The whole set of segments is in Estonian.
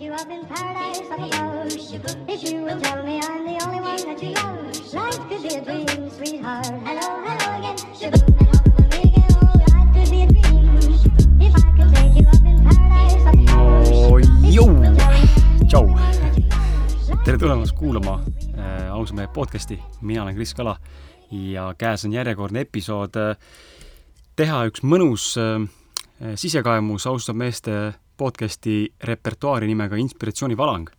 take you up in paradise up above. If you will tell me I'm the only one that you love, life could be a dream, sweetheart. Hello, hello again. Shaboom, and hello again. Oh, life could be a dream. If I could take you up in paradise me I'm the Tšau. one that you love, tere tulemast kuulama äh, ausa mehe podcasti, mina olen Kris Kala ja käes on järjekordne episood äh, teha üks mõnus äh, sisekaemus austab meeste podcasti repertuaari nimega Inspiratsioonivalang.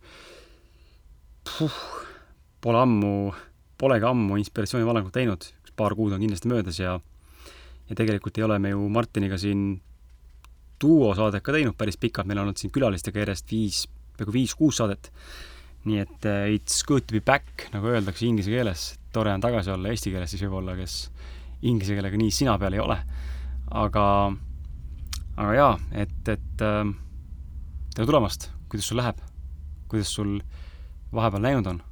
Pole ammu, polegi ammu inspiratsioonivalangut teinud, üks paar kuud on kindlasti möödas ja ja tegelikult ei ole me ju Martiniga siin duosaadet ka teinud päris pikalt, meil on olnud siin külalistega järjest viis, peaaegu viis-kuus saadet nii et uh, it's good to be back, nagu öeldakse inglise keeles. tore on tagasi olla eesti keeles siis võib-olla, kes inglise keelega nii sina peal ei ole. aga, aga jaa, et, et äh, tere tulemast, kuidas sul läheb? kuidas sul vahepeal läinud on?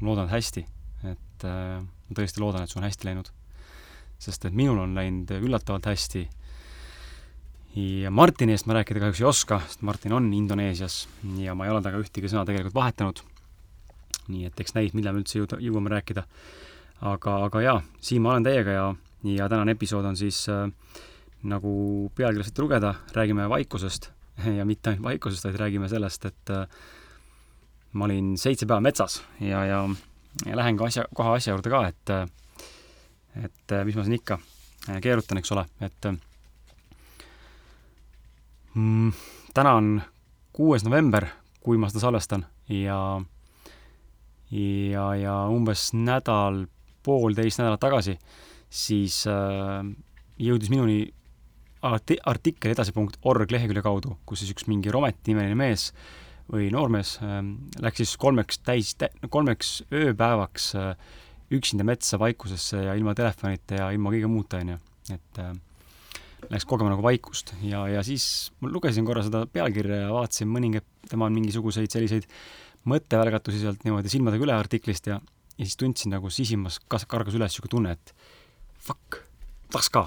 ma loodan, et hästi. et äh, ma tõesti loodan, et sul on hästi läinud. sest et minul on läinud üllatavalt hästi ja Martini eest ma rääkida kahjuks ei oska, sest Martin on Indoneesias ja ma ei ole temaga ühtegi sõna tegelikult vahetanud. nii et eks näis, millal me üldse jõuda, jõuame rääkida. aga, aga jaa, siin ma olen teiega ja, ja tänane episood on siis äh, nagu pealkirjast ette lugeda, räägime vaikusest ja mitte ainult vaikusest, vaid räägime sellest, et äh, ma olin seitse päeva metsas ja, ja, ja lähen ka asja, kohe asja juurde ka, et äh, et äh, mis ma siin ikka keerutan, eks ole, et mm, täna on kuues november, kui ma seda salvestan ja ja, ja umbes nädal, poolteist nädalat tagasi, siis äh, jõudis minuni arti-, artikkel edasi.org lehekülje kaudu, kus siis üks mingi Rometi nimeline mees või noormees äh, läks siis kolmeks täis, kolmeks ööpäevaks äh, üksinda metsa vaikusesse ja ilma telefonita ja ilma kõige muuta, on ju, et äh, läks kogema nagu vaikust. Ja, ja siis ma lugesin korra seda pealkirja ja vaatasin mõningaid tema mingisuguseid selliseid mõttevälgatusi sealt niimoodi silmadega üle artiklist ja, ja siis tundsin nagu sisimas kas-, kargas üles niisugune tunne, et fuck, tahaks ka,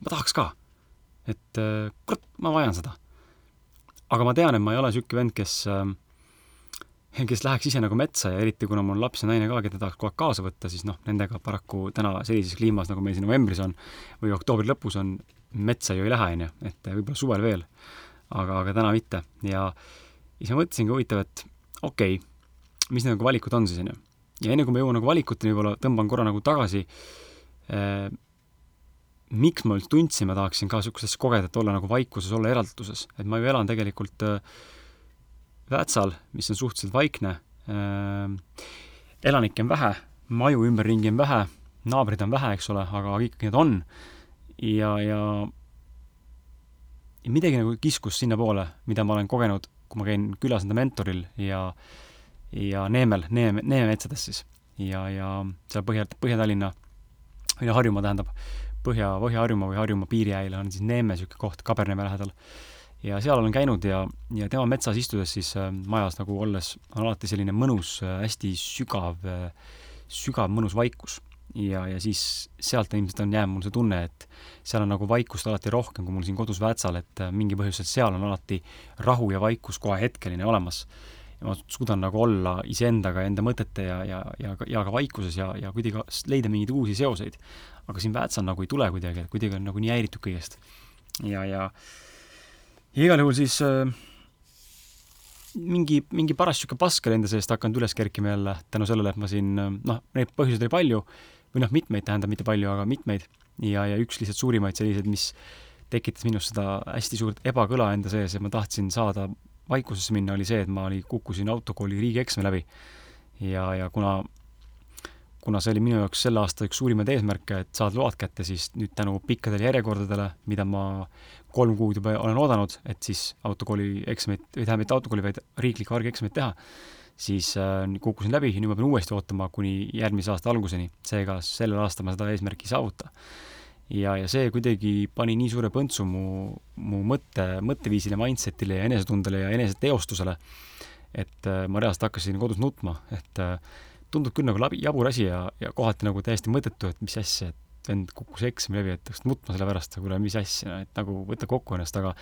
ma tahaks ka. Et äh, kurat, ma vajan seda. aga ma tean, et ma ei ole niisugune vend, kes äh, kes läheks ise nagu metsa ja eriti kuna mul laps ja naine ka, keda tahaks kogu aeg kaasa võtta, siis noh, nendega paraku täna sellises kliimas, nagu meil siin novembris on või oktoobri lõpus on, metsa ju ei lähe, on ju, et võib-olla suvel veel, aga, aga täna mitte. ja siis ma mõtlesingi huvitav, et okei okay,, mis need nagu valikud on siis, on ju. ja enne kui ma jõuan nagu valikuteni, võib-olla tõmban korra nagu tagasi eh,, miks ma üldse tundsin, ma tahaksin ka niisugust asja kogeda, et olla nagu vaikuses, olla eralduses. et ma ju elan tegelikult äh, Väätsal, mis on suhteliselt vaikne äh,, elanikke on vähe, maju ümberringi on vähe, naabreid on vähe, eks ole, aga ikkagi need on ja, ja ja midagi nagu kiskus sinnapoole, mida ma olen kogenud, kui ma käin külas enda mentoril ja ja Neemel, Neeme, Neeme metsades siis. ja, ja seal Põhja, Põhja-Tallinna, või no Harjumaa tähendab, Põhja, Põhja-Harjumaa või Harjumaa piiriäil on siis Neeme niisugune koht Kaberneme lähedal. ja seal olen käinud ja, ja tema metsas istudes siis äh, majas nagu olles on alati selline mõnus äh,, hästi sügav äh,, sügav mõnus vaikus ja, ja siis sealt ilmselt on jäänud mul see tunne, et seal on nagu vaikust alati rohkem kui mul siin kodus Väätsal, et äh, mingi põhjusel seal on alati rahu ja vaikus kohe hetkeline olemas. Ja ma suudan nagu olla iseendaga, enda mõtete ja, ja, ja, ja ka vaikuses ja, ja kuidagi leida mingeid uusi seoseid. aga siin Väätsal nagu ei tule kuidagi, et kuidagi on nagu nii häiritud kõigest. ja, ja, ja igal juhul siis äh, mingi, mingi paras niisugune pask oli enda seest hakanud üles kerkima jälle tänu sellele, et ma siin, noh, neid põhjuseid oli palju, või noh, mitmeid tähendab, mitte palju, aga mitmeid, ja, ja üks lihtsalt suurimaid selliseid, mis tekitas minus seda hästi suurt ebakõla enda sees ja ma tahtsin saada vaikusesse minna, oli see, et ma oli, kukkusin autokooli riigieksami läbi. ja, ja kuna, kuna see oli minu jaoks selle aasta üks suurimaid eesmärke, et saada load kätte, siis nüüd tänu pikkadele järjekordadele, mida ma kolm kuud juba olen oodanud, et siis autokooli eksamit, või tähendab, mitte autokooli, vaid riiklikku argieksamit teha, siis äh, kukkusin läbi ja nüüd ma pean uuesti ootama kuni järgmise aasta alguseni. seega sellel aastal ma seda eesmärki ei saavuta. Ja, ja see kuidagi pani nii suure põntsu mu, mu mõtte, mõtteviisile, mindset'ile ja enesetundele ja eneseteostusele, et äh, ma reaalselt hakkasin kodus nutma, et äh, tundub küll nagu läbi, jabur asi ja, ja kohati nagu täiesti mõttetu, et mis asja, et vend kukkus eksami läbi, et hakkas nutma selle pärast, kuule, mis asja, et nagu võta kokku ennast, aga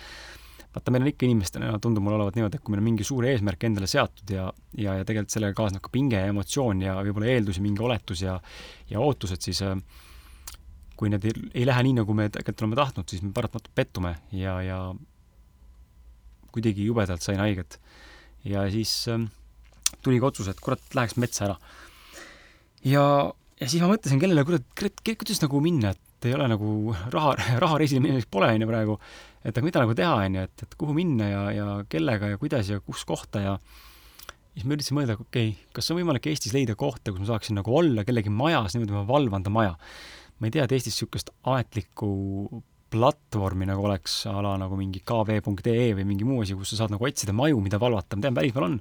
vaata, meil on ikka inimestena, tundub mulle olevat niimoodi, et kui meil on mingi suur eesmärk endale seatud ja, ja, ja tegelikult sellega kaasneb ka pinge ja emotsioon ja võib-olla eeldusi, mingi oletus ja, ja ootused, siis äh, kui need ei, ei lähe nii, nagu me tegelikult oleme tahtnud, siis me paratamatult pettume ja, ja kuidagi jubedalt sain haiget. ja siis äh, tuligi otsus, et kurat, läheks metsa ära. ja, ja siis ma mõtlesin, kellele, kurat, kurat, kuidas nagu minna, et ei ole nagu raha, rahareisile minemiseks pole, on ju, praegu. et aga mida nagu teha, on ju, et, et kuhu minna ja, ja kellega ja kuidas ja kus kohta ja siis ma üritasin mõelda, okei okay,, kas on võimalik Eestis leida kohta, kus ma saaksin nagu olla kellegi majas, niimoodi ma valvan ta maja. Ma ei tea, et Eestis niisugust ametlikku platvormi nagu oleks a la nagu mingi kv.ee või mingi muu asi, kus sa saad nagu otsida maju, mida valvata, ma tean, välismaal on,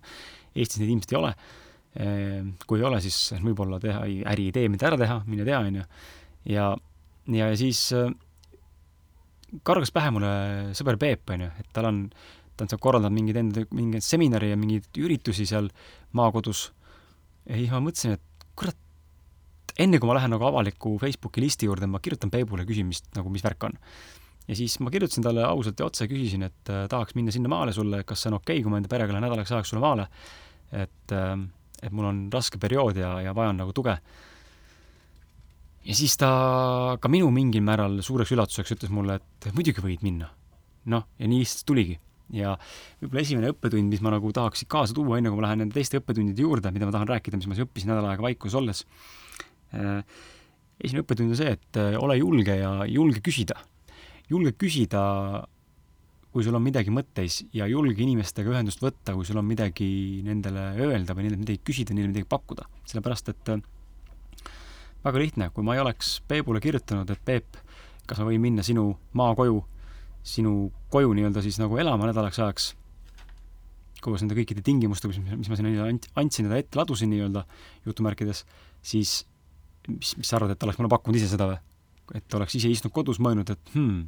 Eestis neid ilmselt ei ole. Ehm, kui ei ole, siis võib-olla teha äriidee, mida ära teha, mine tea, on ju. ja, ja siis äh, kargas pähe mulle sõber Peep, on ju, et tal on, ta on seal korraldanud mingeid enda, mingeid seminare ja mingeid üritusi seal maakodus. ja siis ma mõtlesin, et kurat, enne kui ma lähen nagu avaliku Facebooki listi juurde, ma kirjutan Peebule, küsin, mis nagu, mis värk on. ja siis ma kirjutasin talle ausalt ja otse, küsisin, et äh, tahaks minna sinna maale sulle, kas see on okei okay,, kui ma enda perega lähen nädalaks ajaks sulle maale. et äh,, et mul on raske periood ja, ja vajan nagu tuge. ja siis ta ka minu mingil määral suureks üllatuseks ütles mulle, et muidugi võid minna. noh, ja nii siis tuligi ja võib-olla esimene õppetund, mis ma nagu tahaks kaasa tuua, enne kui ma lähen nende teiste õppetundide juurde, mida ma tahan rääkida, mis ma siis õppisin nädal aega vaikuses olles, esimene õppetund on see, et äh, ole julge ja julge küsida. julge küsida, kui sul on midagi mõtteis ja julge inimestega ühendust võtta, kui sul on midagi nendele öelda või nendele midagi küsida, neile midagi pakkuda. sellepärast, et äh, väga lihtne, kui ma ei oleks Peebule kirjutanud, et Peep, kas ma võin minna sinu maakoju, sinu koju nii-öelda siis nagu elama nädalaks ajaks, koos nende kõikide tingimustega, mis, mis ma sinna andsin, teda ette ladusin nii-öelda jutumärkides, siis mis, mis sa arvad, et oleks mulle pakkunud ise seda või? et oleks ise istunud kodus, mõelnud, et hmm,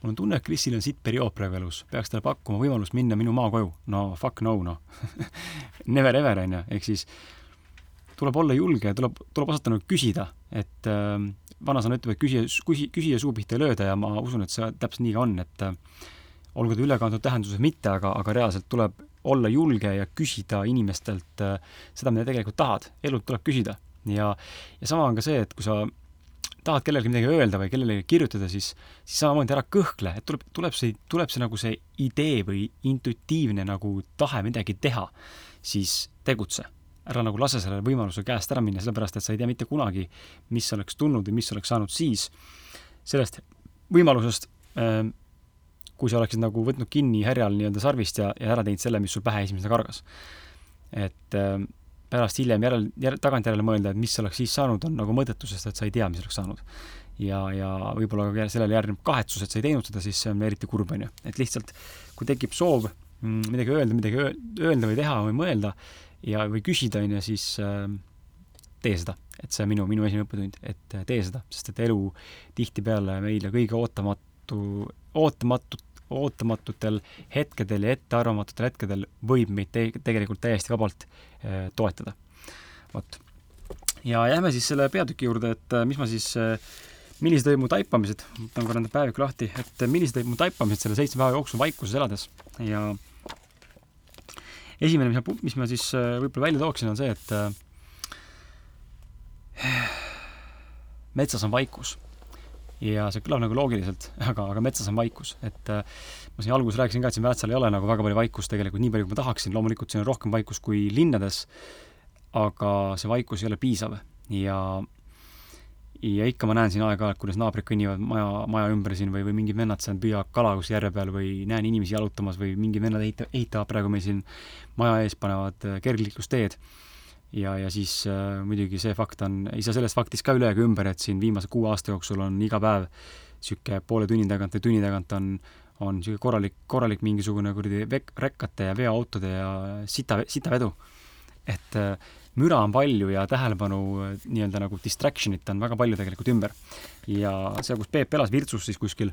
mul on tunne, et Krisil on sitt periood praegu elus, peaks talle pakkuma võimalust minna minu maakoju. no fuck no, noh Never ever, on ju, ehk siis tuleb olla julge, tuleb, tuleb osata nagu küsida, et äh, vanasõna ütleb, et küsija, küsi, küsija suu pihta ei lööda ja ma usun, et see täpselt nii ka on, et äh, olgu ta ülekantud tähenduses mitte, aga, aga reaalselt tuleb olla julge ja küsida inimestelt äh, seda, mida tegelikult tahad. elult tuleb küsida ja, ja sama on ka see, et kui sa tahad kellelegi midagi öelda või kellelegi kirjutada, siis, siis samamoodi ära kõhkle, et tuleb, tuleb see, tuleb see nagu see idee või intuitiivne nagu tahe midagi teha, siis tegutse. ära nagu lase selle võimaluse käest ära minna, sellepärast et sa ei tea mitte kunagi, mis oleks tulnud või mis oleks saanud siis sellest võimalusest, ähm, kui sa oleksid nagu võtnud kinni härjal nii-öelda sarvist ja, ja ära teinud selle, mis sul pähe esimesena kargas. et ähm, pärast hiljem järel, järel, tagantjärele mõelda, et mis oleks siis saanud, on nagu mõttetu, sest et sa ei tea, mis oleks saanud. ja, ja võib-olla ka sellele järgneb kahetsus, et sa ei teinud seda, siis see on eriti kurb, on ju. et lihtsalt, kui tekib soov mm, midagi öelda, midagi öelda või teha või mõelda ja, või küsida, on ju, siis äh, tee seda. et see on minu, minu esimene õppetund, et äh, tee seda, sest et elu tihtipeale meile kõige ootamatu, ootamatut ootamatutel hetkedel ja ettearvamatutel hetkedel võib meid te tegelikult täiesti vabalt äh, toetada. vot. ja jääme siis selle peatüki juurde, et äh, mis ma siis äh, millised olid mu taipamised, võtan korra enda päeviku lahti, et äh, millised olid mu taipamised selle seitsme päeva jooksul vaikuses elades ja esimene, mis ma, mis ma siis äh, võib-olla välja tooksin, on see, et metsas on vaikus ja see kõlab nagu loogiliselt, aga, aga metsas on vaikus, et äh, ma siin alguses rääkisin ka, et siin Väätsal ei ole nagu väga palju vaikust tegelikult, nii palju, kui ma tahaksin, loomulikult siin on rohkem vaikust kui linnades, aga see vaikus ei ole piisav ja ja ikka ma näen siin aeg-ajalt, kuidas naabrid kõnnivad maja, maja ümber siin või, või mingid vennad seal püüavad kala kuskil järve peal või näen inimesi jalutamas või mingid vennad ehita-, ehitavad praegu meil siin maja ees, panevad äh, kergliiklusteed ja, ja siis äh, muidugi see fakt on, ei saa sellest faktist ka üle ega ümber, et siin viimase kuue aasta jooksul on iga päev niisugune poole tunni tagant või tunni tagant on, on niisugune korralik, korralik mingisugune kuradi vek-, rekkate ja veoautode ja sita, sitavedu. et äh, müra on palju ja tähelepanu äh, nii-öelda nagu distraction'it on väga palju tegelikult ümber. ja seal, kus Peep elas Virtsus siis kuskil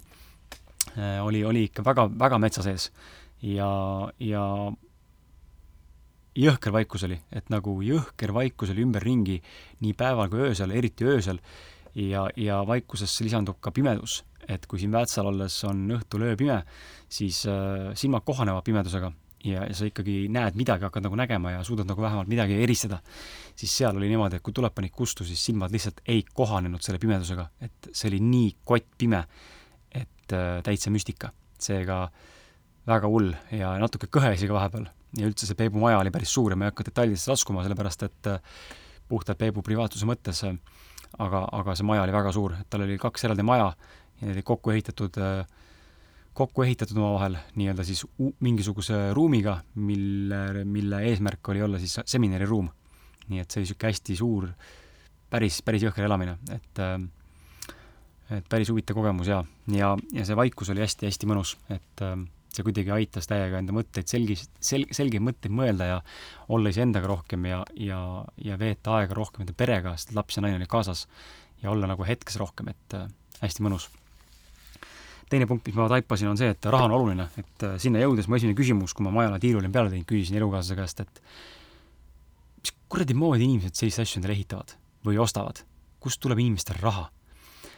äh,, oli, oli ikka väga, väga metsa sees. ja, ja jõhker vaikus oli, et nagu jõhker vaikus oli ümberringi nii päeval kui öösel, eriti öösel, ja, ja vaikusesse lisandub ka pimedus. et kui siin Väätsal olles on õhtul ööpime, siis äh, silmad kohanevad pimedusega ja, ja sa ikkagi näed midagi, hakkad nagu nägema ja suudad nagu vähemalt midagi eristada, siis seal oli niimoodi, et kui tulepanik kustus, siis silmad lihtsalt ei kohanenud selle pimedusega, et see oli nii kottpime, et äh, täitsa müstika. seega väga hull ja natuke kõhe isegi vahepeal. Ja üldse see Peebu maja oli päris suur ja ma ei hakka detailidesse laskuma, sellepärast et äh, puhtalt Peebu privaatsuse mõttes äh, aga, aga see maja oli väga suur, et tal oli kaks eraldi maja ja need olid kokku ehitatud äh, kokku ehitatud omavahel nii-öelda siis mingisuguse ruumiga, mille, mille eesmärk oli olla siis seminariruum. nii et see oli niisugune hästi suur, päris, päris jõhker elamine, et et päris huvitav kogemus ja, ja, ja see vaikus oli hästi-hästi mõnus, et äh, see kuidagi aitas täiega enda mõtteid selgis, sel-, selgeid mõtteid mõelda ja olla iseendaga rohkem ja, ja, ja veeta aega rohkem enda perega, sest laps ja naine oli kaasas, ja olla nagu hetkes rohkem, et äh, hästi mõnus teine punkt, mis ma taipasin, on see, et raha on oluline, et äh, sinna jõudes mu esimene küsimus, kui ma majale tiiru olin peale teinud, küsisin elukaaslase käest, et mis kuradi moodi inimesed selliseid asju endale ehitavad või ostavad, kust tuleb inimestel raha?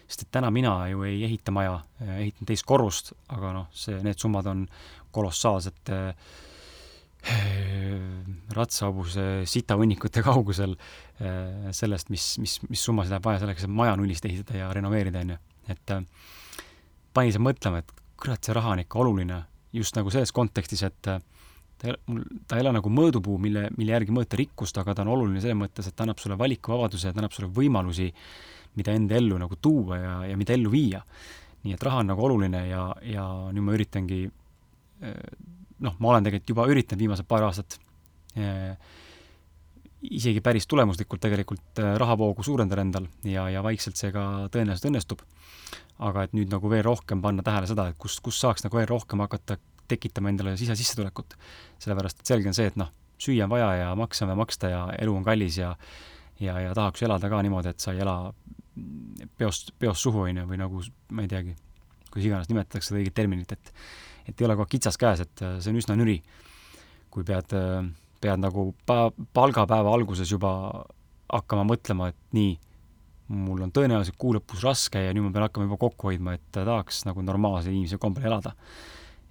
Sest et täna mina ju ei ehita maja, ehitan teist korrust, aga noh, see, need summad on kolossaalsed äh, ratsahobuse sitahunnikute kaugusel äh, sellest, mis, mis, mis summasid läheb vaja selleks, et maja nullist ehitada ja renoveerida, on ju. et äh, pani see mõtlema, et kurat, see raha on ikka oluline just nagu selles kontekstis, et ta, mul, ta ei ole nagu mõõdupuu, mille, mille järgi mõõta rikkust, aga ta on oluline selles mõttes, et ta annab sulle valikuvabaduse, ta annab sulle võimalusi, mida enda ellu nagu tuua ja, ja mida ellu viia. nii et raha on nagu oluline ja, ja nüüd ma üritangi noh, ma olen tegelikult juba üritanud viimased paar aastat isegi päris tulemuslikult tegelikult rahavoogu suurendada endal ja, ja vaikselt see ka tõenäoliselt õnnestub aga et nüüd nagu veel rohkem panna tähele seda, et kust, kust saaks nagu veel rohkem hakata tekitama endale sisesissetulekut. sellepärast, et selge on see, et noh, süüa on vaja ja makse on vaja maksta ja elu on kallis ja ja, ja tahaks elada ka niimoodi, et sa ei ela peost, peost suhu, on ju, või nagu ma ei teagi, kuidas iganes nimetatakse seda õiget terminit, et et ei ole kogu aeg kitsas käes, et äh, see on üsna nüri, kui pead, äh, pead nagu pa-, palgapäeva alguses juba hakkama mõtlema, et nii, mul on tõenäoliselt kuu lõpus raske ja nüüd ma pean hakkama juba kokku hoidma, et tahaks nagu normaalse inimese kombel elada.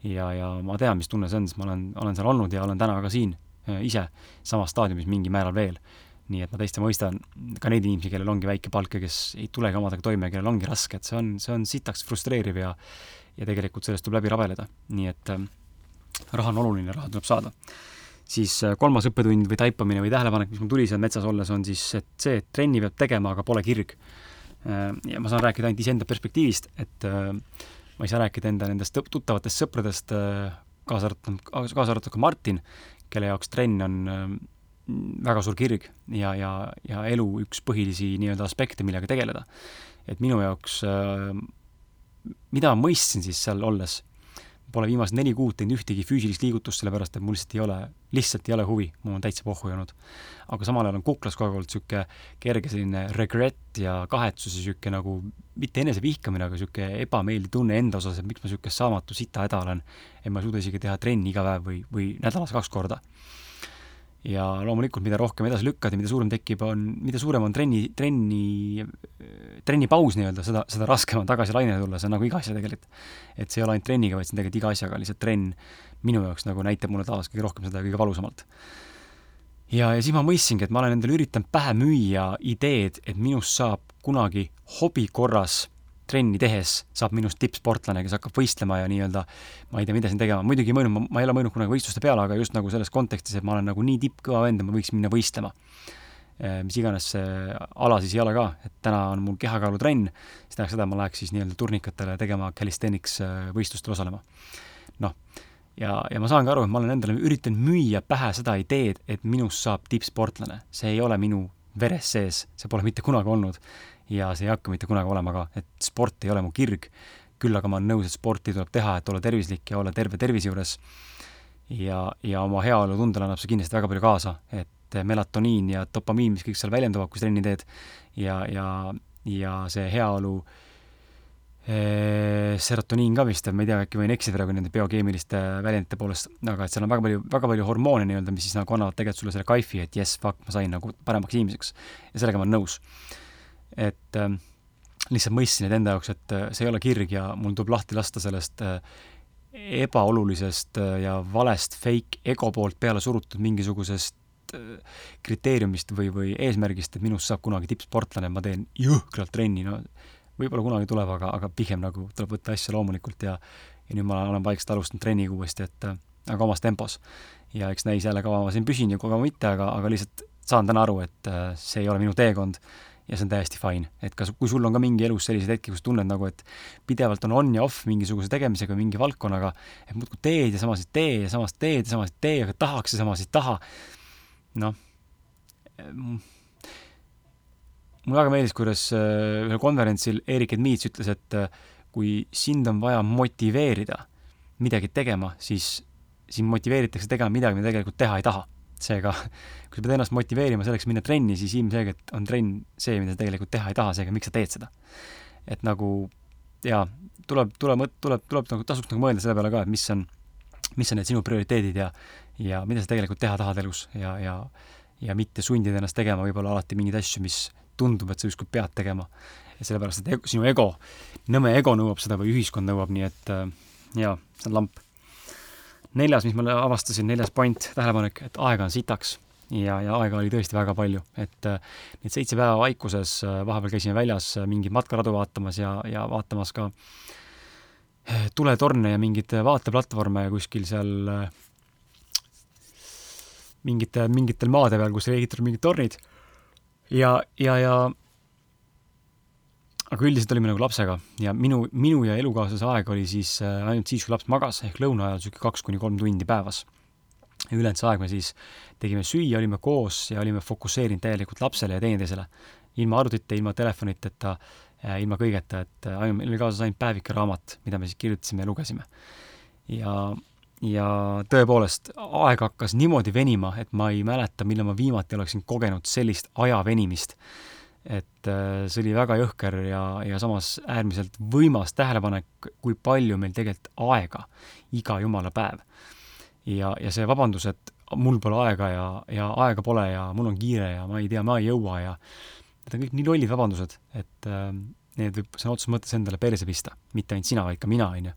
ja, ja ma tean, mis tunne see on, sest ma olen, olen seal olnud ja olen täna ka siin äh, ise samas staadiumis mingil määral veel. Nii et ma täiesti mõistan ka neid inimesi, kellel ongi väike palk ja kes ei tulegi omadega toime kellel ongi raske, et see on, see on sitaks frustreeriv ja ja tegelikult sellest tuleb läbi rabeleda, nii et äh, raha on oluline, raha tuleb saada siis äh, kolmas õppetund või taipamine või tähelepanek, mis mul tuli seal metsas olles, on siis et see, et trenni peab tegema, aga pole kirg. Äh, ja ma saan rääkida ainult iseenda perspektiivist, et äh, ma ei saa rääkida enda nendest tuttavatest sõpradest, kaasa arvatud, kaasa arvatud ka Martin, kelle jaoks trenn on väga suur kirg ja, ja, ja elu üks põhilisi nii-öelda aspekte, millega tegeleda. et minu jaoks, mida ma mõistsin siis seal olles pole viimased neli kuud teinud ühtegi füüsilist liigutust, sellepärast et mul lihtsalt ei ole, lihtsalt ei ole huvi, mul on täitsa pohhu jäänud. aga samal ajal on kuklas kogu aeg olnud niisugune kerge selline regret ja kahetsus ja niisugune nagu mitte enesevihkamine, aga niisugune ebameeldiv tunne enda osas, et miks ma niisugune saamatu sita häda olen, et ma ei suuda isegi teha trenni iga päev või, või nädalas kaks korda ja loomulikult, mida rohkem edasi lükkad ja mida suurem tekib, on, mida suurem on trenni, trenni, trennipaus nii-öelda, seda, seda raskem on tagasi lainele tulla, see on nagu iga asja tegelikult. et see ei ole ainult trenniga, vaid see on tegelikult iga asjaga, lihtsalt trenn minu jaoks nagu näitab mulle taas kõige rohkem seda kõige valusamalt. ja, ja siis ma mõistsingi, et ma olen endale üritanud pähe müüa ideed, et minust saab kunagi hobi korras trenni tehes saab minust tippsportlane, kes hakkab võistlema ja nii-öelda ma ei tea, mida siin tegema, muidugi mõelnud, ma ei ole mõelnud kunagi võistluste peale, aga just nagu selles kontekstis, et ma olen nagu nii tippkõva vend, et ma võiks minna võistlema. Eh, mis iganes see ala siis ei ole ka, et täna on mul kehakaalutrenn, see tähendaks seda, et ma läheks siis nii-öelda turnikatele tegema calisthenics eh, võistlustel osalema. noh, ja, ja ma saan ka aru, et ma olen endale üritanud müüa pähe seda ideed, et minust saab tippsportlane. see ei ole minu veres sees, see pole mitte kunagi olnud ja see ei hakka mitte kunagi olema ka, et sport ei ole mu kirg, küll aga ma olen nõus, et sporti tuleb teha, et olla tervislik ja olla terve tervise juures. ja, ja oma heaolutundele annab see kindlasti väga palju kaasa, et melatoniin ja dopamiin, mis kõik seal väljenduvad, kui sa trenni teed, ja, ja, ja see heaolu eh, serotoniin ka vist, ma ei tea, äkki võin eksida praegu nende biokeemiliste väljendite poolest, aga et seal on väga palju, väga palju hormoone nii-öelda, mis siis nagu annavad tegelikult sulle selle kaifi, et jess, fuck, ma sain nagu paremaks inimeseks. ja sellega ma olen nõus et, ähm, lihtsalt mõistsin, et enda jaoks, et äh, see ei ole kirg ja mul tuleb lahti lasta sellest äh, ebaolulisest äh, ja valest fake ego poolt peale surutud mingisugusest kriteeriumist või, või eesmärgist, et minust saab kunagi tippsportlane, ma teen jõhkralt trenni, no võib-olla kunagi tuleb, aga, aga pigem nagu tuleb võtta asja loomulikult ja ja nüüd ma olen vaikselt alustanud trenniga uuesti, et aga omas tempos. ja eks näis jälle, kaua ma siin püsin ja kaua mitte, aga, aga lihtsalt saan täna aru, et see ei ole minu teekond ja see on täiesti fine. et kas, kui sul on ka mingi elus selliseid hetki, kus tunned nagu, et pidevalt on on ja off mingisuguse tegemisega, mingi valdkonnaga, et muudkui teed ja samas ei tee ja samas teed ja samas ei tee, aga tahaks ja samas ei taha, noh, mulle väga meeldis, kuidas äh, ühel konverentsil Erik Edmiits ütles, et äh, kui sind on vaja motiveerida midagi tegema, siis sind motiveeritakse tegema midagi, mida tegelikult teha ei taha seega kui sa pead ennast motiveerima selleks minna trenni, siis ilmselgelt on trenn see, mida sa tegelikult teha ei taha, seega miks sa teed seda. et nagu jaa, tuleb, tuleb, tuleb, tuleb nagu, tasuks nagu mõelda selle peale ka, et mis on, mis on need sinu prioriteedid ja ja mida sa tegelikult teha tahad elus ja, ja ja mitte sundida ennast tegema võib-olla alati mingeid asju, mis tundub, et sa justkui pead tegema. ja sellepärast, et ego, sinu ego, nõme ego nõuab seda või ühiskond nõuab, nii et äh, jaa, see on lamp neljas, mis ma avastasin, neljas point, tähelepanek, et aega on sitaks ja, ja aega oli tõesti väga palju, et äh, need seitse päeva vaikuses äh, vahepeal käisime väljas äh, mingeid matkaradu vaatamas ja, ja vaatamas ka tuletorne ja mingeid vaateplatvorme kuskil seal mingite, mingitel maade peal, kus oli ehitatud mingid tornid. ja, ja, ja aga üldiselt olime nagu lapsega ja minu, minu ja elukaaslase aeg oli siis äh, ainult siis, kui laps magas, ehk lõuna ajal niisugune kaks kuni kolm tundi päevas. ja ülejäänud see aeg me siis tegime süüa, olime koos ja olime fokusseerinud täielikult lapsele ja teineteisele. ilma arvutite, ilma telefoniteta, äh, ilma kõigeta, et äh, ainult, meil oli kaasas ainult päevik ja raamat, mida me siis kirjutasime ja lugesime. ja, ja tõepoolest, aeg hakkas niimoodi venima, et ma ei mäleta, millal ma viimati oleksin kogenud sellist aja venimist et äh, see oli väga jõhker ja, ja samas äärmiselt võimas tähelepanek, kui palju meil tegelikult aega iga jumala päev. ja, ja see vabandus, et mul pole aega ja, ja aega pole ja mul on kiire ja ma ei tea, ma ei jõua ja need on kõik nii lollid vabandused, et äh, need võib sõna otseses mõttes endale perse pista, mitte ainult sina, vaid ka mina, on ju.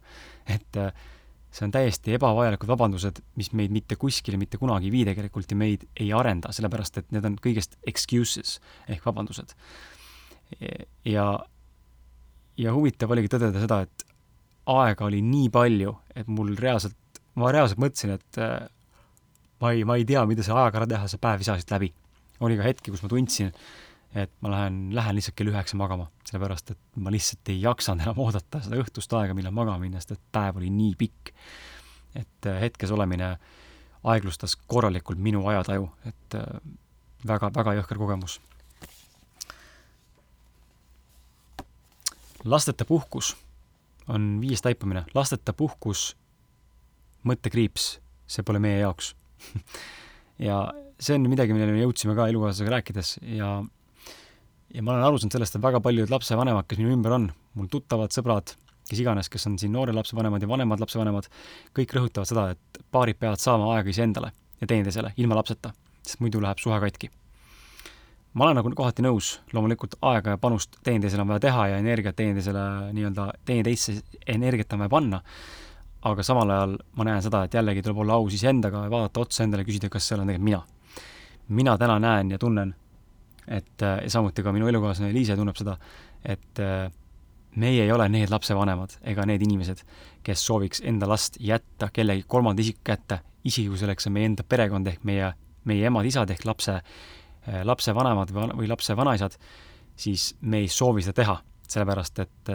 et äh, see on täiesti ebavajalikud vabandused, mis meid mitte kuskile mitte kunagi ei vii tegelikult ja meid ei arenda, sellepärast et need on kõigest excuses ehk vabandused. ja, ja huvitav oligi tõdeda seda, et aega oli nii palju, et mul reaalselt, ma reaalselt mõtlesin, et äh, ma ei, ma ei tea, mida selle ajaga ära teha, see päev ei saa siit läbi. oli ka hetki, kus ma tundsin, et ma lähen, lähen lihtsalt kell üheksa magama, sellepärast et ma lihtsalt ei jaksanud enam oodata seda õhtust aega, millal magama minna, sest et päev oli nii pikk. et äh, hetkes olemine aeglustas korralikult minu ajataju, et äh, jõhker kogemus. lasteta puhkus on viies taipamine, lasteta puhkus, mõttekriips, see pole meie jaoks ja see on midagi, millele me jõudsime ka elukaaslasega rääkides ja ja ma olen aru saanud sellest, et väga paljud lapsevanemad, kes minu ümber on, mul tuttavad, sõbrad, kes iganes, kes on siin noored lapsevanemad ja vanemad lapsevanemad, kõik rõhutavad seda, et paarid peavad saama aega iseendale ja teineteisele, ilma lapseta, sest muidu läheb suhe katki. ma olen nagu kohati nõus, loomulikult aega ja panust teineteisele on vaja teha ja energiat teineteisele nii-öelda, teineteisse energiat on vaja panna, aga samal ajal ma näen seda, et jällegi tuleb olla aus iseendaga ja vaadata otsa endale ja küsida, kas see olen tegelikult mina. mina täna näen ja tunnen et äh, ja samuti ka minu elukaaslane Liise tunneb seda, et äh, meie ei ole need lapsevanemad ega need inimesed, kes sooviks enda last jätta kellegi kolmanda isiku kätte, isegi kui selleks on meie enda perekond ehk meie, meie emad-isad ehk lapse, äh, lapsevanemad või, või lapse vanaisad, siis me ei soovi seda teha, sellepärast et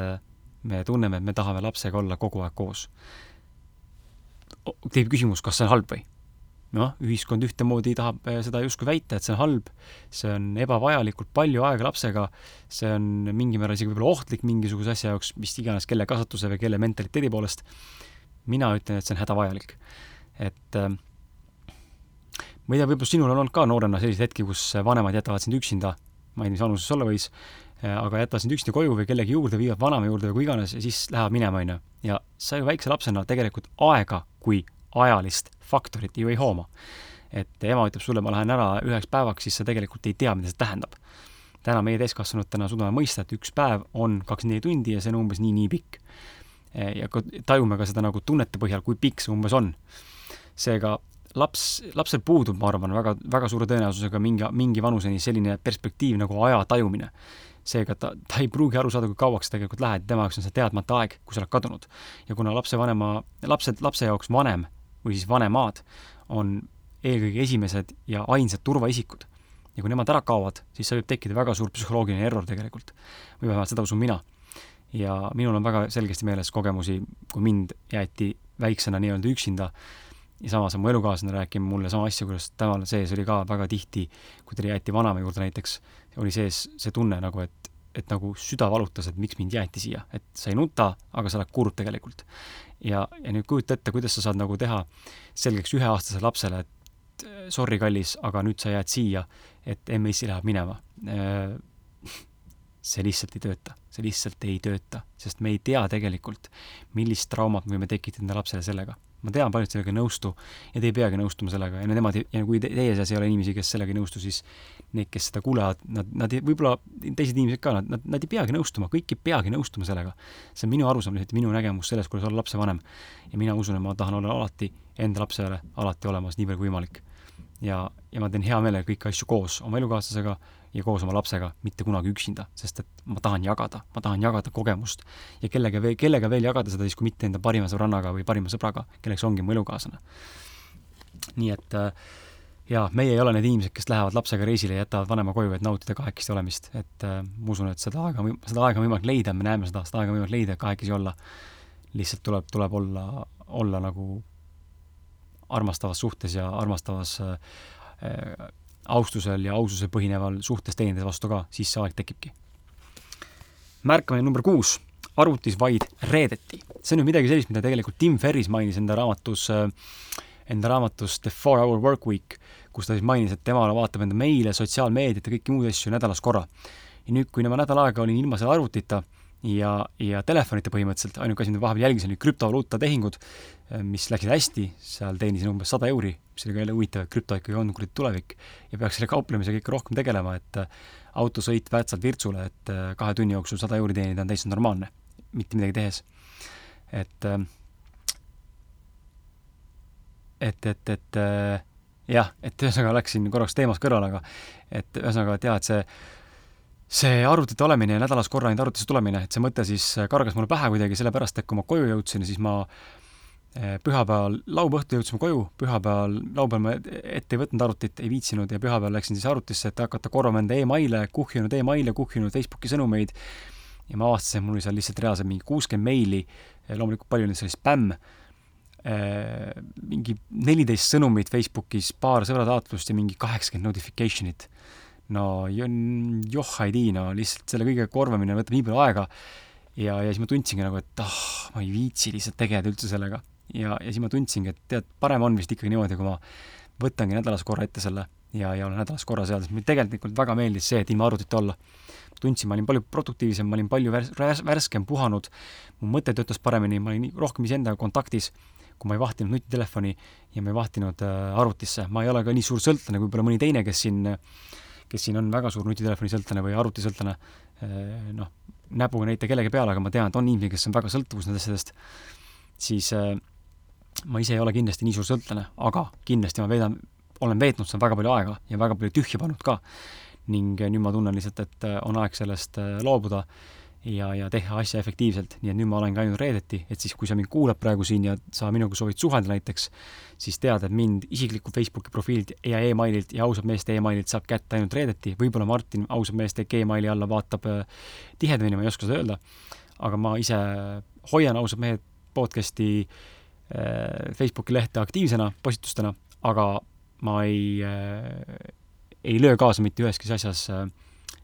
me tunneme, et me tahame lapsega olla kogu aeg koos. tekib küsimus, kas see on halb või? Noh, ühiskond ühtemoodi tahab eh, seda justkui väita, et see on halb, see on ebavajalikult palju aega lapsega, see on mingil määral isegi võib-olla ohtlik mingisuguse asja jaoks, mis iganes, kelle kasvatuse või kelle mentaliteedi poolest, mina ütlen, et see on hädavajalik. et äh, ma ei tea, võib-olla sinul on olnud ka noorena selliseid hetki, kus vanemad jätavad sind üksinda, ma ei tea, mis vanuses olla võis, eh, aga jätavad sind üksinda koju või kellegi juurde, viivad vanema juurde või kui iganes ja siis lähevad minema, on ju. ja sa ju väikse lapsena tegelikult aega kui ajalist faktorit ju ei hooma. et ema ütleb sulle, ma lähen ära üheks päevaks, siis sa tegelikult ei tea, mida see tähendab. täna meie täiskasvanutena suudame mõista, et üks päev on kakskümmend neli tundi ja see on umbes nii-nii pikk. ja ka tajume ka seda nagu tunnete põhjal, kui pikk see umbes on. seega laps, lapsel puudub, ma arvan, väga, väga suure tõenäosusega mingi, mingi vanuseni selline perspektiiv nagu aja tajumine. seega ta, ta ei pruugi aru saada, kui kauaks sa tegelikult lähed, tema jaoks on see teadmata aeg, kui sa oled kadunud. ja kuna lapsevanema, lapsed, lapse jaoks vanem või siis vanemad on eelkõige esimesed ja ainsad turvaisikud, ja kui nemad ära kaovad, siis see võib tekkida väga suur psühholoogiline error tegelikult. või vähemalt seda usun mina. ja minul on väga selgesti meeles kogemusi, kui mind jäeti väiksena nii-öelda üksinda ja samas mu elukaaslane rääkinud mulle sama asja, kuidas temal sees oli ka väga tihti, kui ta jäeti vanaema juurde näiteks, oli sees see tunne nagu, et, et nagu süda valutas, et miks mind jäeti siia, et sa ei nuta, aga sa oled kurb tegelikult. Ja, ja nüüd kujuta ette, kuidas sa saad nagu teha selgeks üheaastasele lapsele, et sorry, kallis, aga nüüd sa jääd siia, et MS-i läheb minema. see lihtsalt ei tööta, see lihtsalt ei tööta, sest me ei tea tegelikult, millist traumat me võime tekitada enda lapsele sellega ma tean, paljud sellega ei nõustu ja te ei peagi nõustuma sellega ja nemad, ja kui teie seas ei ole inimesi, kes sellega ei nõustu, siis need, kes seda kuulevad, nad, nad võib-olla, teised inimesed ka, nad, nad, nad ei peagi nõustuma, kõik ei peagi nõustuma sellega. see on minu arusaam lihtsalt, minu nägemus sellest, kuidas olla lapsevanem. ja mina usun, et ma tahan olla alati enda lapsele alati olemas, nii palju kui võimalik. ja, ja ma teen hea meelega kõiki asju koos oma elukaaslasega ja koos oma lapsega, mitte kunagi üksinda, sest et ma tahan jagada, ma tahan jagada kogemust. ja kellega veel, kellega veel jagada seda siis, kui mitte enda parima sõbrannaga või parima sõbraga, kelleks ongi mu elukaaslane. nii et äh, jaa, meie ei ole need inimesed, kes lähevad lapsega reisile ja jätavad vanema koju, et nautida kahekesti olemist, et äh, ma usun, et seda aega, seda aega on võimalik leida, me näeme seda, seda aega on võimalik leida, kahekesi olla. lihtsalt tuleb, tuleb olla, olla nagu armastavas suhtes ja armastavas äh, austusel ja aususel põhineval suhtes teineteise vastu ka, siis see aeg tekibki. märkamine number kuus, arvutis vaid reedeti. see on nüüd midagi sellist, mida tegelikult Tim Ferris mainis enda raamatus, äh, enda raamatus The Four Hour Work Week, kus ta siis mainis, et tema vaatab enda meile, sotsiaalmeediat ja kõiki muid asju nädalas korra. ja nüüd, kui ma nädal aega olin ilma selle arvutita, ja, ja telefonita põhimõtteliselt, ainuke asi, mida vahepeal jälgisin, oli krüptovaluuta tehingud, mis läksid hästi, seal teenisin umbes sada euri, mis oli ka jälle huvitav, et krüpto ikkagi on kuradi tulevik ja peaks selle kauplemisega ikka rohkem tegelema, et äh, autosõit Väätsalt Virtsule, et äh, kahe tunni jooksul sada euri teenida on täitsa normaalne, mitte midagi tehes. et äh, et, et, et jah, et ühesõnaga läksin korraks teemast kõrvale, aga et ühesõnaga, et jah, et see see arvutite olemine ja nädalas korra ainult arvutisse tulemine, et see mõte siis kargas mulle pähe kuidagi, sellepärast et kui ma koju jõudsin, siis ma eh, pühapäeval, laupäeva õhtul jõudsime koju, pühapäeval, laupäeval ma ette ei võtnud arvutit, ei viitsinud ja pühapäeval läksin siis arvutisse, et hakata korvama enda emaile, kuhjunud emaile, kuhjunud Facebooki sõnumeid. Ja ma avastasin, et mul oli seal lihtsalt reaalselt mingi kuuskümmend meili, loomulikult palju neid oli spämm, eh, mingi neliteist sõnumit Facebookis, paar sõbrataotlust ja mingi kaheksakümmend notification'it no johhaidii, no lihtsalt selle kõige korvamine võtab nii palju aega ja, ja siis ma tundsingi nagu, et ah ma ei viitsi lihtsalt tegeleda üldse sellega. ja, ja siis ma tundsingi, et tead, parem on vist ikkagi niimoodi, kui ma võtangi nädalas korra ette selle ja, ja olen nädalas korra seal, sest mulle tegelikult väga meeldis see, et ilma arvutita olla. tundsin, ma olin palju produktiivsem, ma olin palju värs-, värs-, värskem, puhanud, mu mõte töötas paremini, ma olin rohkem iseendaga kontaktis, kui ma ei vahtinud nutitelefoni ja ma ei vahtinud äh, arvutisse. ma ei ole ka nii suur sõltlane kui võib-olla mõni teine, kes siin äh, kes siin on väga suur nutitelefoni-sõltlane või arvutisõltlane, eh, noh, näpuga näita kellegi peale, aga ma tean, et on inimesi, kes on väga sõltuvus nendest asjadest, siis äh, ma ise ei ole kindlasti nii suur sõltlane, aga kindlasti ma veedan, olen veetnud seal väga palju aega ja väga palju tühja pannud ka. ning nüüd ma tunnen lihtsalt, et on aeg sellest loobuda ja, ja teha asja efektiivselt, nii et nüüd ma olengi ainult reedeti, et siis, kui sa mind kuulad praegu siin ja sa minuga soovid suhelda näiteks, siis tead, et mind isikliku Facebooki profiililt ja emaililt ja ausad meeste emaililt saab kätte ainult reedeti, võib-olla Martin ausad meeste Gmaili alla vaatab äh, tihedamini, ma ei oska seda öelda, aga ma ise hoian ausad mehed podcast'i äh, Facebooki lehte aktiivsena, postitustena, aga ma ei, äh, ei löö kaasa mitte üheski asjas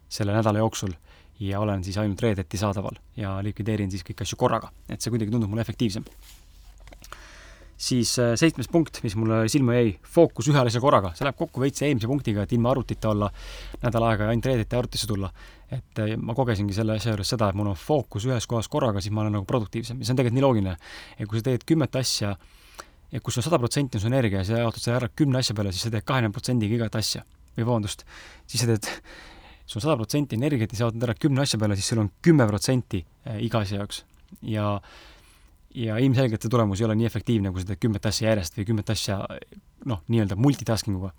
selle nädala jooksul ja olen siis ainult reedeti saadaval ja likvideerin siis kõiki asju korraga, et see kuidagi tundub mulle efektiivsem. siis äh, seitsmes punkt, mis mulle silma jäi, fookus ühele asja korraga, see läheb kokku veits eelmise punktiga, et ilma arvutita olla nädal aega ja ainult reedeti arvutisse tulla. et äh, ma kogesingi selle asja juures seda, et mul on fookus ühes kohas korraga, siis ma olen nagu produktiivsem ja see on tegelikult nii loogiline. et kui sa teed kümmet asja ja kus on sada protsenti on su energia ja sa jaotad selle ära kümne asja peale, siis sa teed kahekümne protsendiga igat asja. või vabandust, siis sa teed sul sada protsenti energiat ja sa jaotad ära kümne asja peale, siis sul on kümme protsenti äh, iga asja jaoks. ja, ja ilmselgelt see tulemus ei ole nii efektiivne, kui sa teed kümmet asja järjest või kümmet asja noh, nii-öelda multitasking uga.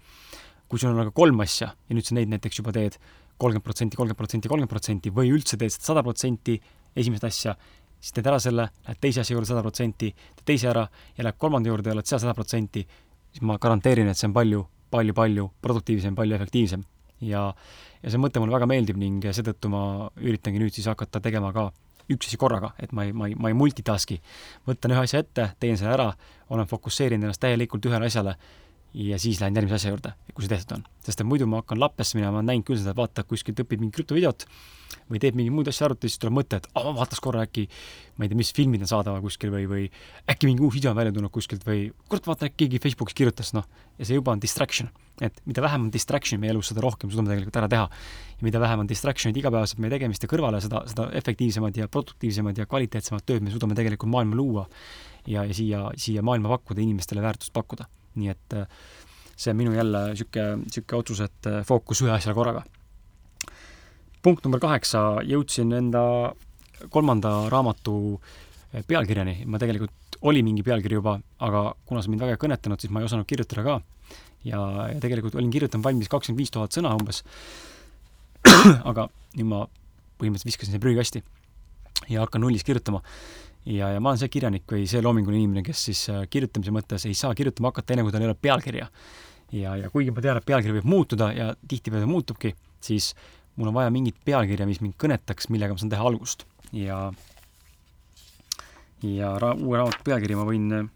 kui sul on aga kolm asja ja nüüd sa neid näiteks juba teed kolmkümmend protsenti, kolmkümmend protsenti, kolmkümmend protsenti või üldse teed seda sada protsenti esimest asja, siis teed ära selle, lähed teise asja juurde sada protsenti, teed teise ära ja lähed kolmanda juurde ja oled seal sada protsenti, siis ma garanteerin, et see on palju, palju, palju produktiivsem, palju efektiivsem. Ja, ja see mõte mulle väga meeldib ning seetõttu ma üritangi nüüd siis hakata tegema ka üks asi korraga, et ma ei, ma ei, ma ei multitask'i. võtan ühe asja ette, teen selle ära, olen fokusseerinud ennast täielikult ühele asjale ja siis lähen järgmise asja juurde, kui see tehtud on. sest et muidu ma hakkan lappesse minema, ma olen näinud küll seda, vaata kuskilt õpib mingit krüptovideot või teeb mingeid muid asju arvutis, siis tuleb mõte, et aa, ma vaataks korra äkki, ma ei tea, mis filmid on saadaval kuskil või, või äkki mingi uus video on välja tulnud kuskilt või kurat, vaata äkki keegi Facebookis kirjutas, noh. ja see juba on distraction. et mida vähem on distraction meie elus, seda rohkem suudame tegelikult ära teha. ja mida vähem on distraction'id igapäevaselt meie tegemiste kõrvale, seda, seda efektiivsemad ja produktiivsemad ja kvaliteetsemad tööd me suudame tegelikult maailma luua ja, ja siia, siia maailma pakkuda, inimestele väärtust pakkuda nii et äh, see on minu jälle niisugune, niisugune otsus, et äh, fookus ühe asjale korraga. Punkt number kaheksa, jõudsin enda kolmanda raamatu äh, pealkirjani, ma tegelikult, oli mingi pealkiri juba, aga kuna see mind väga ei kõnetanud, siis ma ei osanud kirjutada ka. ja, ja tegelikult olin kirjutanud valmis kakskümmend viis tuhat sõna umbes. aga nüüd ma põhimõtteliselt viskasin selle prügikasti ja hakkan nullist kirjutama ja, ja ma olen see kirjanik või see loominguline inimene, kes siis äh, kirjutamise mõttes ei saa kirjutama hakata enne, kui tal ei ole pealkirja. ja, ja kuigi ma tean, et pealkiri võib muutuda ja tihtipeale muutubki, siis mul on vaja mingit pealkirja, mis mind kõnetaks, millega ma saan teha algust. ja, ja ra-, uue raamatu pealkiri ma võin, äh,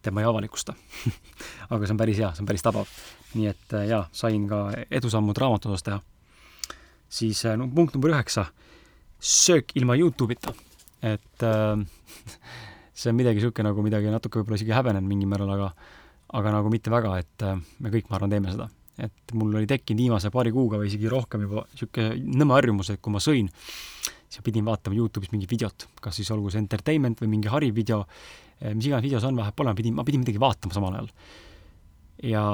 tead, ma ei avalikusta aga see on päris hea, see on päris tabav. nii et äh, jaa, sain ka edusammud raamatu osas teha. siis no punkt number üheksa, söök ilma Youtube'ita et äh, see on midagi niisugune nagu midagi natuke võib-olla isegi häbenen mingil määral, aga aga nagu mitte väga, et äh, me kõik, ma arvan, teeme seda. Et mul oli tekkinud viimase paari kuuga või isegi rohkem juba niisugune nõme harjumus, et kui ma sõin, siis pidin vaatama Youtube'is mingit videot, kas siis olgu see entertainment või mingi hariv video, äh, mis iganes video see on, vahet pole, ma pidin, ma pidin midagi vaatama samal ajal. ja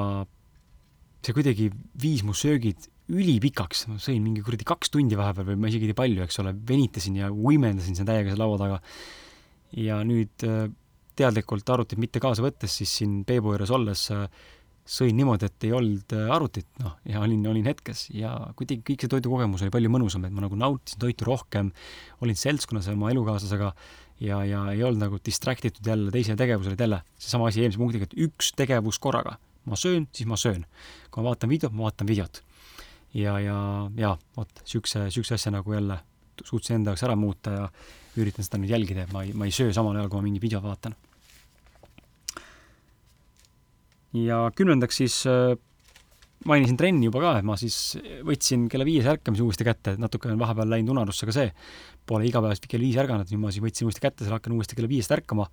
see kuidagi viis mu söögid ülipikaks, ma sõin mingi kuradi kaks tundi vahepeal või ma isegi ei tea palju, eks ole, venitasin ja võimendasin siin täiega seal laua taga. ja nüüd äh, teadlikult arvutit mitte kaasa võttes, siis siin Peebu juures olles äh, sõin niimoodi, et ei olnud äh, arvutit, noh, ja olin, olin hetkes ja kuidagi kõik see toidukogemus oli palju mõnusam, et ma nagu nautisin toitu rohkem, olin seltskonnas oma elukaaslasega ja, ja ei olnud nagu distract itud jälle teisele tegevusele, et jälle seesama asi eelmise punktiga, et üks tegevus korraga. ma söön, siis ma söön. kui ma vaatan videot, ma vaatan videot ja, ja, ja vot niisuguse, niisuguse asja nagu jälle suutsin enda jaoks ära muuta ja üritan seda nüüd jälgida, et ma ei, ma ei söö samal ajal, kui ma mingit videot vaatan. Ja kümnendaks siis äh, mainisin trenni juba ka, et ma siis võtsin kella viies ärkamise uuesti kätte, et natuke on vahepeal läinud unarusse ka see. Pole igapäevaselt kell viis ärganud, nüüd ma siis võtsin uuesti kätte, seal hakkan uuesti kella viiest ärkama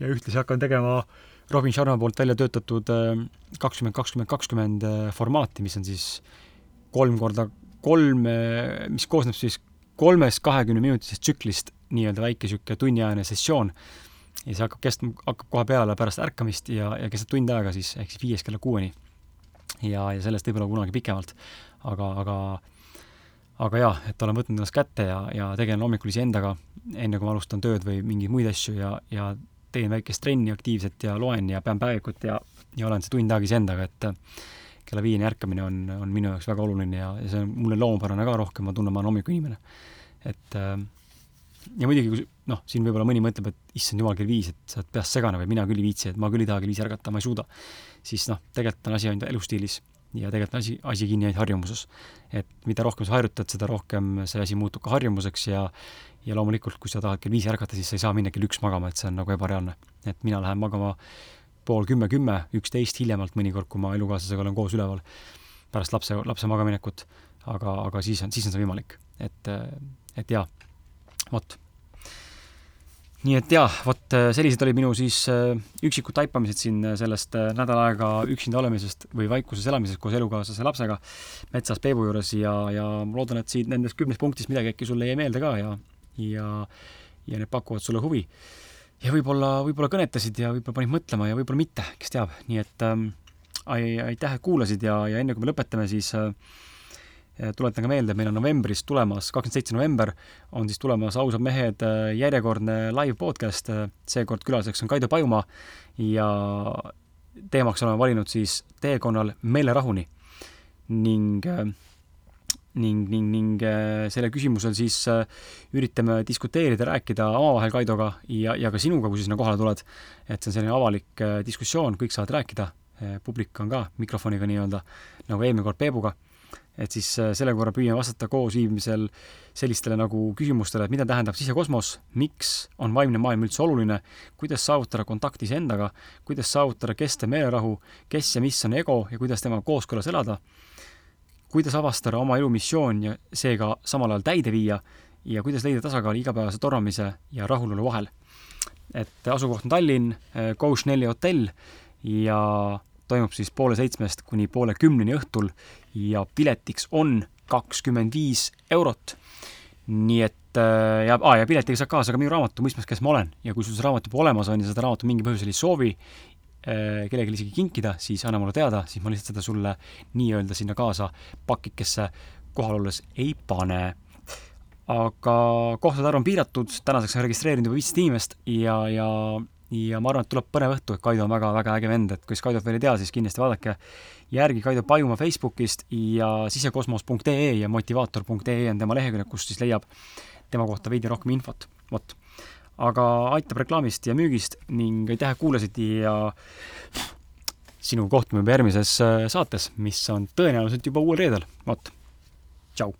ja ühtlasi hakkan tegema Robin Sharma poolt välja töötatud äh, kakskümmend, kakskümmend, kakskümmend äh, formaati, mis on siis kolm korda kolm, mis koosneb siis kolmest kahekümne minutisest tsüklist, nii-öelda väike niisugune tunniajane sessioon. Ja see hakkab kestma, hakkab kohe peale pärast ärkamist ja, ja kestab tund aega siis, ehk siis viiest kella kuueni. ja, ja sellest võib-olla kunagi pikemalt. aga, aga, aga jaa, et olen võtnud ennast kätte ja, ja tegelen hommikul iseendaga, enne kui ma alustan tööd või mingeid muid asju ja, ja teen väikest trenni aktiivset ja loen ja pean päevikut ja, ja olen see tund aega iseendaga, et kella viieni ärkamine on, on minu jaoks väga oluline ja, ja see on mulle loomupärane ka rohkem, ma tunnen, ma olen hommikuinimene. et äh, ja muidugi, kui noh, siin võib-olla mõni mõtleb, et issand jumal, kell viis, et sa oled peast segane või mina küll ei viitsi, et ma küll ei taha kell viis ärgata, ma ei suuda. siis noh, tegelikult on asi ainult elustiilis ja tegelikult on asi, asi kinni ainult harjumuses. et mida rohkem sa harjutad, seda rohkem see asi muutub ka harjumuseks ja ja loomulikult, kui sa tahad kell viis ärgata, siis sa ei saa minna kell üks magama, et see on nagu ebareaalne. et mina lähen magama pool kümme, kümme, üksteist hiljemalt mõnikord, kui ma elukaaslasega olen koos üleval pärast lapse, lapse magaminekut. aga, aga siis on, siis on see võimalik, et, et jaa, vot. nii et jaa, vot sellised olid minu siis äh, üksikud taipamised siin sellest äh, nädal aega üksinda olemisest või vaikuses elamisest koos elukaaslase lapsega metsas Peebu juures ja, ja ma loodan, et siit nendest kümnest punktist midagi äkki sulle jäi meelde ka ja, ja, ja need pakuvad sulle huvi ja võib-olla, võib-olla kõnetasid ja võib-olla panid mõtlema ja võib-olla mitte, kes teab, nii et ähm, aitäh, et kuulasid ja, ja enne kui me lõpetame, siis äh, tuletan ka meelde, et meil on novembris tulemas, kakskümmend seitse november, on siis tulemas Ausad mehed järjekordne live podcast, seekord külaliseks on Kaido Pajumaa ja teemaks oleme valinud siis teekonnal meelerahuni ning ning, ning, ning sellel küsimusel siis üritame diskuteerida, rääkida omavahel Kaidoga ja, ja ka sinuga, kui sa sinna kohale tuled. et see on selline avalik diskussioon, kõik saavad rääkida, publik on ka mikrofoniga nii-öelda, nagu eelmine kord Peebuga et siis äh, selle korra püüame vastata koosviibimisel sellistele nagu küsimustele, et mida tähendab sisekosmos, miks on vaimne maailm üldse oluline, kuidas saavutada kontakti iseendaga, kuidas saavutada kestev meelerahu, kes ja mis on ego ja kuidas temaga kooskõlas elada, kuidas avastada oma elu missioon ja seega samal ajal täide viia ja kuidas leida tasakaal igapäevase tormamise ja rahulolu vahel. et asukoht on Tallinn, Coach Nelli hotell ja toimub siis poole seitsmest kuni poole kümneni õhtul ja piletiks on kakskümmend viis eurot. nii et äh, ja, aa, ja piletiga saab kaasa ka minu raamatu Mõistmas, kes ma olen ja kui sul see raamat juba olemas on ja seda raamatu mingil põhjusel ei soovi äh, kellelegi isegi kinkida, siis anna mulle teada, siis ma lihtsalt seda sulle nii-öelda sinna kaasa pakikesse kohal olles ei pane. aga kohtade arv on piiratud, tänaseks on registreerinud juba viisteist inimest ja, ja ja ma arvan, et tuleb põnev õhtu, et Kaido on väga-väga äge vend, et kes Kaidot veel ei tea, siis kindlasti vaadake järgi Kaido Pajumaa Facebookist ja sisekosmos.ee ja motivaator.ee on tema lehekülg, kust siis leiab tema kohta veidi rohkem infot, vot. aga aitab reklaamist ja müügist ning aitäh, et kuulasid ja sinu kohtume juba järgmises äh, saates, mis on tõenäoliselt juba uuel reedel, vot. tšau